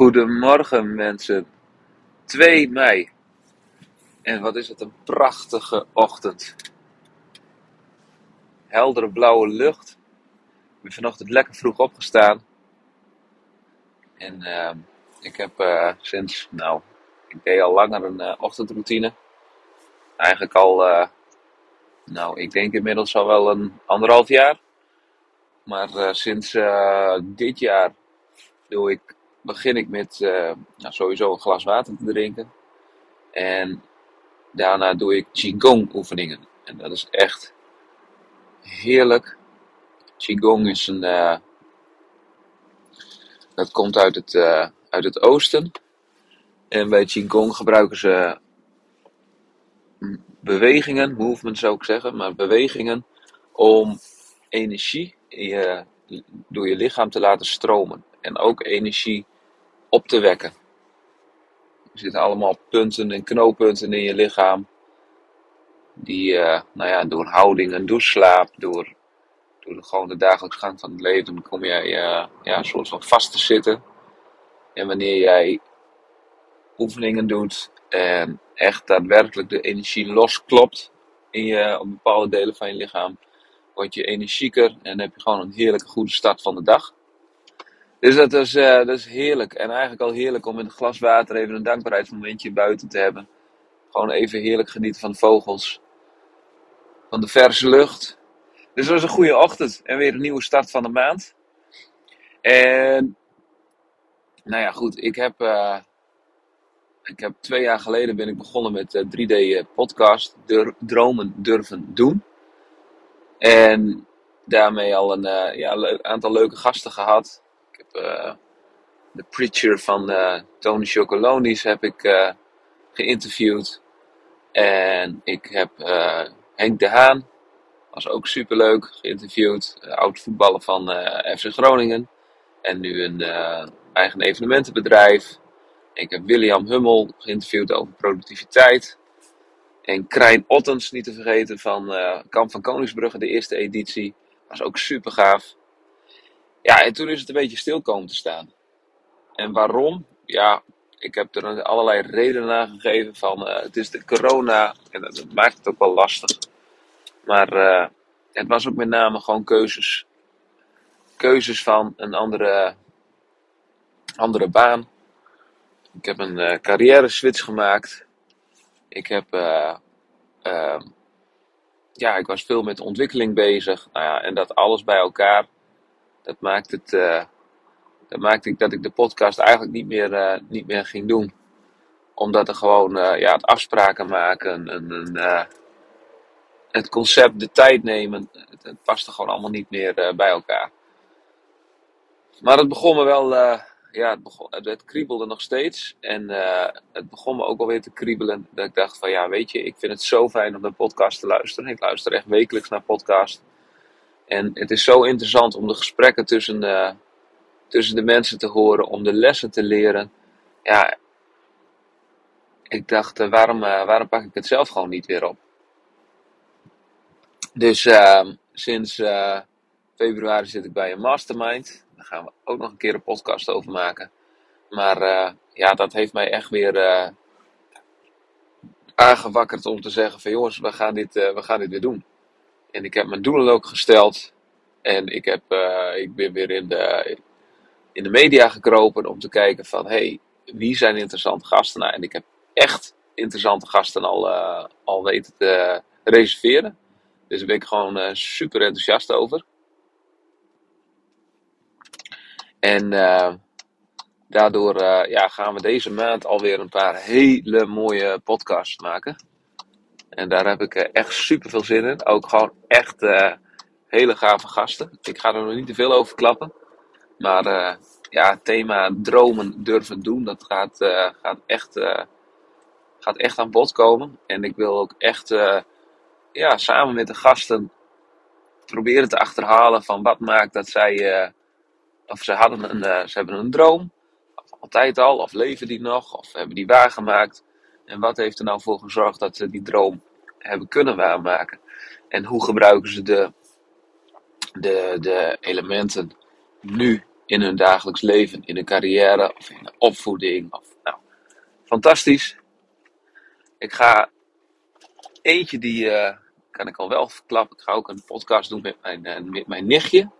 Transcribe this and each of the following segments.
Goedemorgen mensen. 2 mei. En wat is het een prachtige ochtend. Heldere blauwe lucht. Ik ben vanochtend lekker vroeg opgestaan. En uh, ik heb uh, sinds, nou, ik deed al langer een uh, ochtendroutine. Eigenlijk al, eh, nou, ik denk inmiddels al wel een anderhalf jaar. Maar sinds dit jaar doe ik begin ik met nou, sowieso een glas water te drinken. En daarna doe ik Qigong oefeningen. En dat is echt heerlijk. Qigong is een. Uh, dat komt uit het, uh, uit het oosten. En bij Qigong gebruiken ze bewegingen, movement zou ik zeggen, maar bewegingen om energie in je, door je lichaam te laten stromen. En ook energie op te wekken. Er zitten allemaal punten en knooppunten in je lichaam. Die uh, nou ja, door houding door slaap, door, door de, gewoon de dagelijks gang van het leven, kom jij uh, ja, een soort van vast te zitten. En wanneer jij oefeningen doet en echt daadwerkelijk de energie losklopt in je, op bepaalde delen van je lichaam, word je energieker en heb je gewoon een heerlijke goede start van de dag. Dus dat is, uh, dat is heerlijk. En eigenlijk al heerlijk om in een glas water even een dankbaarheidsmomentje buiten te hebben. Gewoon even heerlijk genieten van de vogels. Van de verse lucht. Dus dat was een goede ochtend. En weer een nieuwe start van de maand. En nou ja, goed. Ik heb, uh, ik heb twee jaar geleden ben ik begonnen met uh, 3D podcast. Dromen durven doen. En daarmee al een ja, aantal leuke gasten gehad de preacher van uh, Tony Chocolonis heb ik uh, geïnterviewd. En ik heb Henk de Haan, was ook superleuk, geïnterviewd. oud voetballer van FC Groningen. En nu een eigen evenementenbedrijf. Ik heb William Hummel geïnterviewd over productiviteit. En Krijn Ottens, niet te vergeten, van Kamp van Koningsbrugge, de eerste editie. Was ook super gaaf. Ja, en toen is het een beetje stil komen te staan. En waarom? Ja, ik heb er allerlei redenen aan gegeven van uh, het is de corona en dat, maakt het ook wel lastig. Maar uh, het was ook met name gewoon keuzes. Keuzes van een andere, andere baan. Ik heb een uh, carrière switch gemaakt. Ik heb, ja, ik was veel met ontwikkeling bezig. Nou ja, en dat alles bij elkaar dat maakt het, uh, dat maakte ik dat ik de podcast eigenlijk niet meer, uh, niet meer ging doen. Omdat er gewoon uh, ja, het afspraken maken, een, het concept, de tijd nemen, het, paste gewoon allemaal niet meer bij elkaar. Maar het begon me wel, ja, het, begon, het, kriebelde nog steeds. En het begon me ook alweer te kriebelen. Dat ik dacht van ja, weet je, ik vind het zo fijn om de podcast te luisteren. Ik luister echt wekelijks naar podcast. En het is zo interessant om de gesprekken tussen, uh, tussen de mensen te horen, om de lessen te leren. Ja, ik dacht, uh, waarom, uh, waarom pak ik het zelf gewoon niet weer op? Dus ehm, sinds februari zit ik bij een mastermind. Daar gaan we ook nog een keer een podcast over maken. Maar ja, dat heeft mij echt weer aangewakkerd om te zeggen van jongens, we gaan dit, we gaan dit weer doen. En ik heb mijn doelen ook gesteld. En ik, heb, uh, ik ben weer in de, in de media gekropen om te kijken van... hey, wie zijn interessante gasten? Nou, en ik heb echt interessante gasten al, uh, al weten te reserveren. Dus daar ben ik gewoon uh, super enthousiast over. En daardoor ja, gaan we deze maand alweer een paar hele mooie podcasts maken. En daar heb ik echt super veel zin in. Ook gewoon echt uh, hele gave gasten. Ik ga er nog niet te veel over klappen. Maar uh, ja, het thema dromen durven doen, dat gaat, gaat, echt, gaat echt aan bod komen. En ik wil ook echt ja, samen met de gasten proberen te achterhalen van wat maakt dat zij, of ze, hadden een, ze hebben een droom. Altijd al, of leven die nog, of hebben die waargemaakt. En wat heeft er nou voor gezorgd dat ze die droom hebben kunnen waarmaken? En hoe gebruiken ze de, de, de elementen nu in hun dagelijks leven, in hun carrière of in de opvoeding. Of, nou, fantastisch. Ik ga eentje die uh, kan ik al wel verklappen. Ik ga ook een podcast doen met mijn, uh, met mijn nichtje.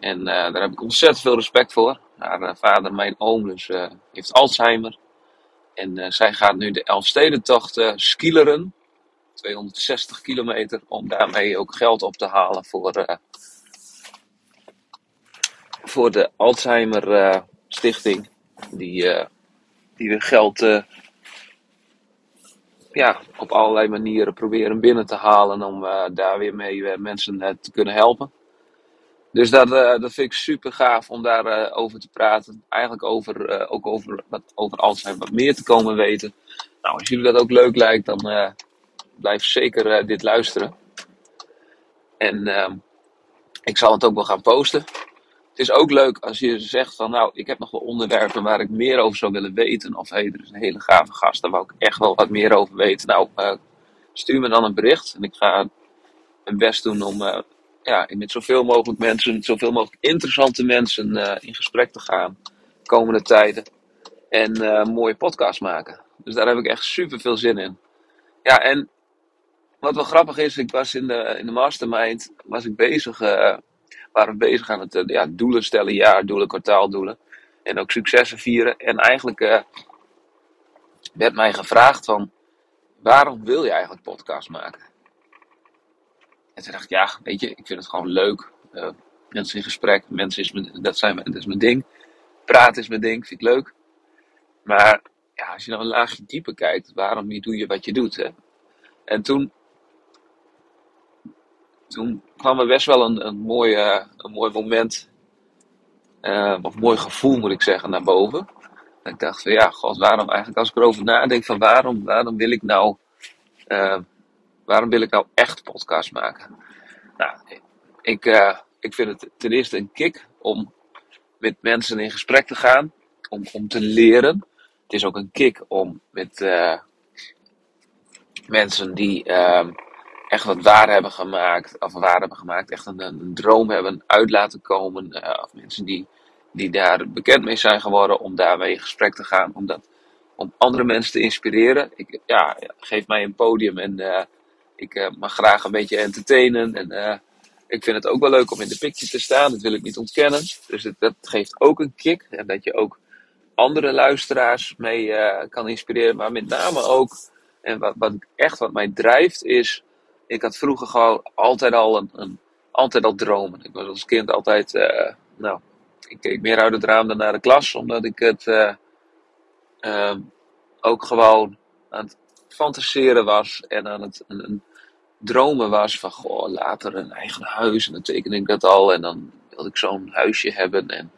En uh, daar heb ik ontzettend veel respect voor. Haar vader, mijn oom, dus, heeft Alzheimer. En zij gaat nu de Elfstedentocht skileren. 260 kilometer. Om daarmee ook geld op te halen voor, voor de Alzheimer Stichting. Die, die weer geld ja, op allerlei manieren proberen binnen te halen om daar weer mee mensen uh, te kunnen helpen. Dus dat, dat vind ik super gaaf om daarover over te praten. Eigenlijk over, ook over, wat, over Alzheimer wat meer te komen weten. Nou, als jullie dat ook leuk lijkt, dan blijf zeker dit luisteren. En ehm, ik zal het ook wel gaan posten. Het is ook leuk als je zegt van nou, ik heb nog wel onderwerpen waar ik meer over zou willen weten. Of hé, hey, er is een hele gave gast, daar wou ik echt wel wat meer over weten. Nou, stuur me dan een bericht en ik ga mijn best doen om ja, met zoveel mogelijk mensen, zoveel mogelijk interessante mensen uh, in gesprek te gaan. De komende tijden. En een mooie podcast maken. Dus daar heb ik echt super veel zin in. Ja, en wat wel grappig is, ik was in de, in de mastermind was ik bezig waren we bezig aan het eh, ja, doelen stellen, jaardoelen, kwartaaldoelen. En ook successen vieren. En eigenlijk werd mij gevraagd van, waarom wil je eigenlijk podcast maken? En toen dacht ik, ja, weet je, ik vind het gewoon leuk. Uh, mensen in gesprek, mensen is mijn, dat, zijn, dat is mijn ding. Praten is mijn ding, vind ik leuk. Maar ja, als je nou een laagje dieper kijkt, waarom doe je wat je doet? Hè? En toen toen kwam er best wel een, een, mooi, een mooi moment, uh, of mooi gevoel moet ik zeggen, naar boven. En ik dacht van ja, god, waarom eigenlijk als ik erover nadenk van waarom, waarom wil ik nou, uh, waarom wil ik nou echt podcast maken? Nou, ik, ik vind het ten eerste een kick om met mensen in gesprek te gaan, om, om te leren. Het is ook een kick om met mensen die echt wat waar hebben gemaakt, of waar hebben gemaakt, echt een, een droom hebben uit laten komen. Uh, of mensen die, die daar bekend mee zijn geworden, om daarmee in gesprek te gaan, om, dat, om andere mensen te inspireren. Ik, ja, geef mij een podium en ik uh, mag graag een beetje entertainen. En ik vind het ook wel leuk om in de picture te staan, dat wil ik niet ontkennen. Dus het, dat geeft ook een kick. En dat je ook andere luisteraars mee kan inspireren, maar met name ook. En wat, wat echt wat mij drijft is ik had vroeger gewoon altijd al een, een altijd al dromen. Ik was als kind altijd, nou, ik keek meer uit het raam dan naar de klas, omdat ik het ook gewoon aan het fantaseren was en aan het een, een dromen was van, goh, later een eigen huis. En dan tekende ik dat al en dan wilde ik zo'n huisje hebben en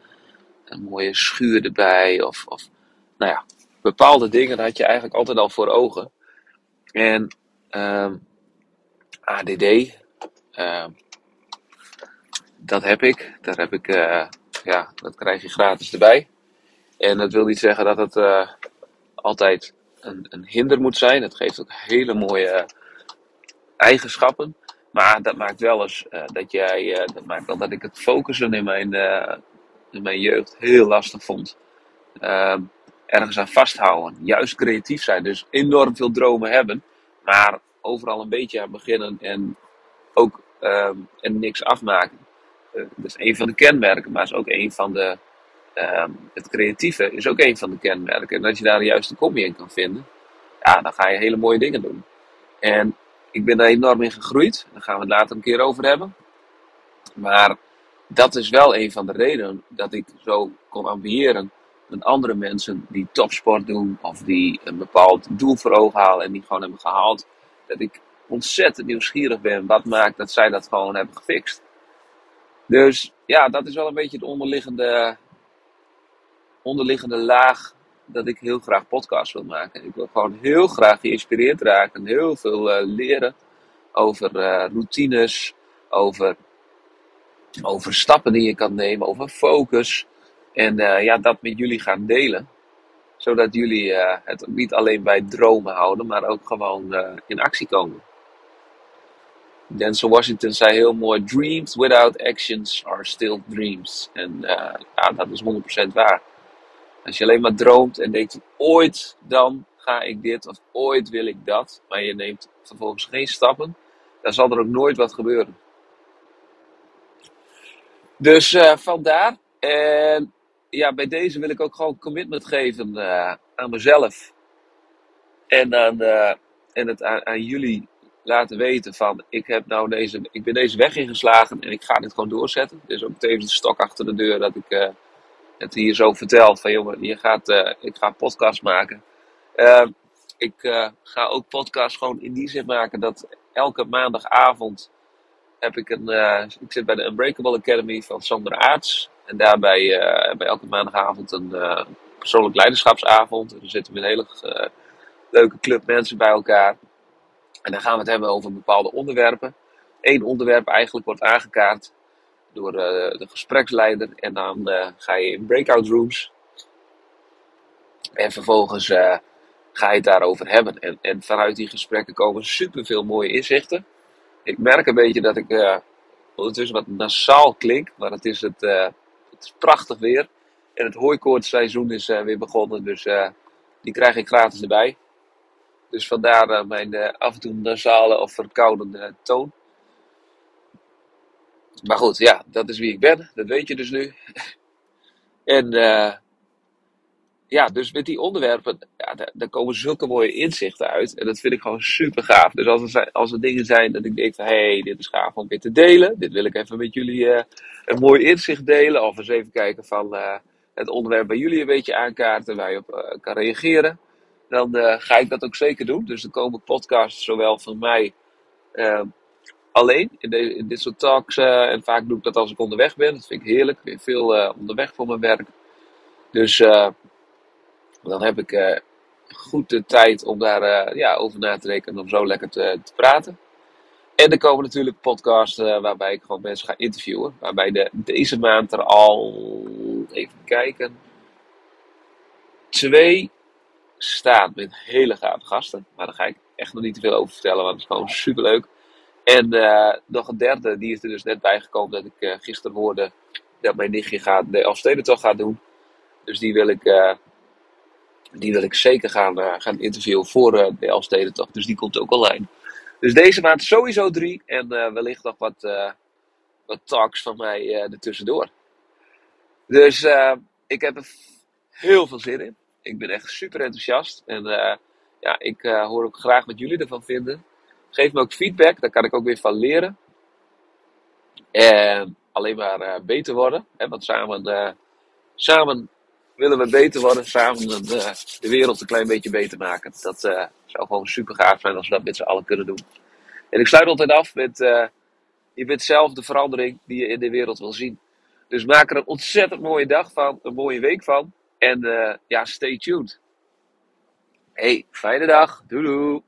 een mooie schuur erbij. Of, of nou ja, bepaalde dingen had je eigenlijk altijd al voor ogen. En ehm, ADD. Ehm, dat heb ik. Daar heb ik, uh, ja, dat krijg je gratis erbij. En dat wil niet zeggen dat het uh, altijd een, een, hinder moet zijn. Het geeft ook hele mooie eigenschappen. Maar dat maakt wel eens uh, dat jij, dat maakt wel dat ik het focussen in mijn, in mijn jeugd heel lastig vond. Ehm, ergens aan vasthouden. Juist creatief zijn. Dus enorm veel dromen hebben. Maar overal een beetje aan beginnen en ook um, en niks afmaken. Dat is een van de kenmerken, maar is ook een van de. Um, het creatieve is ook een van de kenmerken. En als je daar de juiste combi in kan vinden, ja, dan ga je hele mooie dingen doen. En ik ben daar enorm in gegroeid. Daar gaan we het later een keer over hebben. Maar dat is wel een van de redenen dat ik zo kon ambiëren met andere mensen die topsport doen of die een bepaald doel voor ogen halen en die gewoon hebben gehaald dat ik ontzettend nieuwsgierig ben wat maakt dat zij dat gewoon hebben gefixt. Dus ja, dat is wel een beetje het onderliggende, onderliggende laag dat ik heel graag podcast wil maken. Ik wil gewoon heel graag geïnspireerd raken, heel veel uh, leren over uh, routines, over, over stappen die je kan nemen, over focus. En uh, ja, dat met jullie gaan delen zodat jullie het niet alleen bij dromen houden, maar ook gewoon in actie komen. Denzel Washington zei heel mooi: Dreams without actions are still dreams. En ja, dat is 100% waar. Als je alleen maar droomt en denkt: ooit dan ga ik dit of ooit wil ik dat, maar je neemt vervolgens geen stappen, dan zal er ook nooit wat gebeuren. Dus uh, vandaar. En ja, bij deze wil ik ook gewoon commitment geven uh, aan mezelf. En, aan, uh, en het aan, jullie laten weten van ik, heb nou deze, ik ben deze weg ingeslagen en ik ga dit gewoon doorzetten. Dus ook even de stok achter de deur dat ik het hier zo vertel van jongen, je gaat, ik ga een podcast maken. ik ga ook podcast gewoon in die zin maken dat elke maandagavond heb ik een. Uh, ik zit bij de Unbreakable Academy van Sander Aarts. En daarbij bij elke maandagavond een persoonlijk leiderschapsavond. En dan zitten we een hele leuke club mensen bij elkaar. En dan gaan we het hebben over bepaalde onderwerpen. Eén onderwerp eigenlijk wordt aangekaart door de gespreksleider. En dan ga je in breakout rooms. En vervolgens ga je het daarover hebben. En, en vanuit die gesprekken komen super veel mooie inzichten ik merk een beetje dat ik ondertussen wat nasaal klink, maar het is, het, het is prachtig weer. En het hooikoortseizoen is weer begonnen, dus die krijg ik gratis erbij. Dus vandaar mijn af en toe nasale of verkoudende toon. Maar goed, ja, dat is wie ik ben. Dat weet je dus nu. en ja, dus met die onderwerpen, ja, daar, komen zulke mooie inzichten uit. En dat vind ik gewoon super gaaf. Dus als er, als er dingen zijn dat ik denk hé, hey, dit is gaaf om weer te delen. Dit wil ik even met jullie uh, een mooi inzicht delen. Of eens even kijken van uh, het onderwerp bij jullie een beetje aankaarten, waar je op uh, kan reageren. Dan ga ik dat ook zeker doen. Dus er komen podcasts, zowel van mij alleen in, dit soort talks. en vaak doe ik dat als ik onderweg ben. Dat vind ik heerlijk. Weer veel onderweg voor mijn werk. Dus dan heb ik goed de tijd om daar ja, over na te denken en om zo lekker te, te praten. En er komen natuurlijk podcasts waarbij ik gewoon mensen ga interviewen. Waarbij de, deze maand er al, even kijken, twee staan met hele gave gasten. Maar daar ga ik echt nog niet te veel over vertellen, want het is gewoon super leuk. En nog een derde, die is er dus net bijgekomen dat ik gisteren hoorde dat mijn nichtje gaat, de Elfstedentocht gaat doen. Dus die wil ik die wil ik zeker gaan, gaan interviewen voor de Elfstedentocht. Dus die komt ook online. Dus deze maand sowieso drie. En wellicht nog wat, wat talks van mij ertussendoor. Dus ik heb er heel veel zin in. Ik ben echt super enthousiast. En ja, ik hoor ook graag wat jullie ervan vinden. Geef me ook feedback. Daar kan ik ook weer van leren. En alleen maar beter worden. Hè, want samen, samen willen we beter worden, samen eh, de wereld een klein beetje beter maken. Dat zou gewoon super gaaf zijn als we dat met z'n allen kunnen doen. En ik sluit altijd af met, je bent zelf de verandering die je in de wereld wil zien. Dus maak er een ontzettend mooie dag van, een mooie week van. En ja, stay tuned. Hey, fijne dag. Doei doei.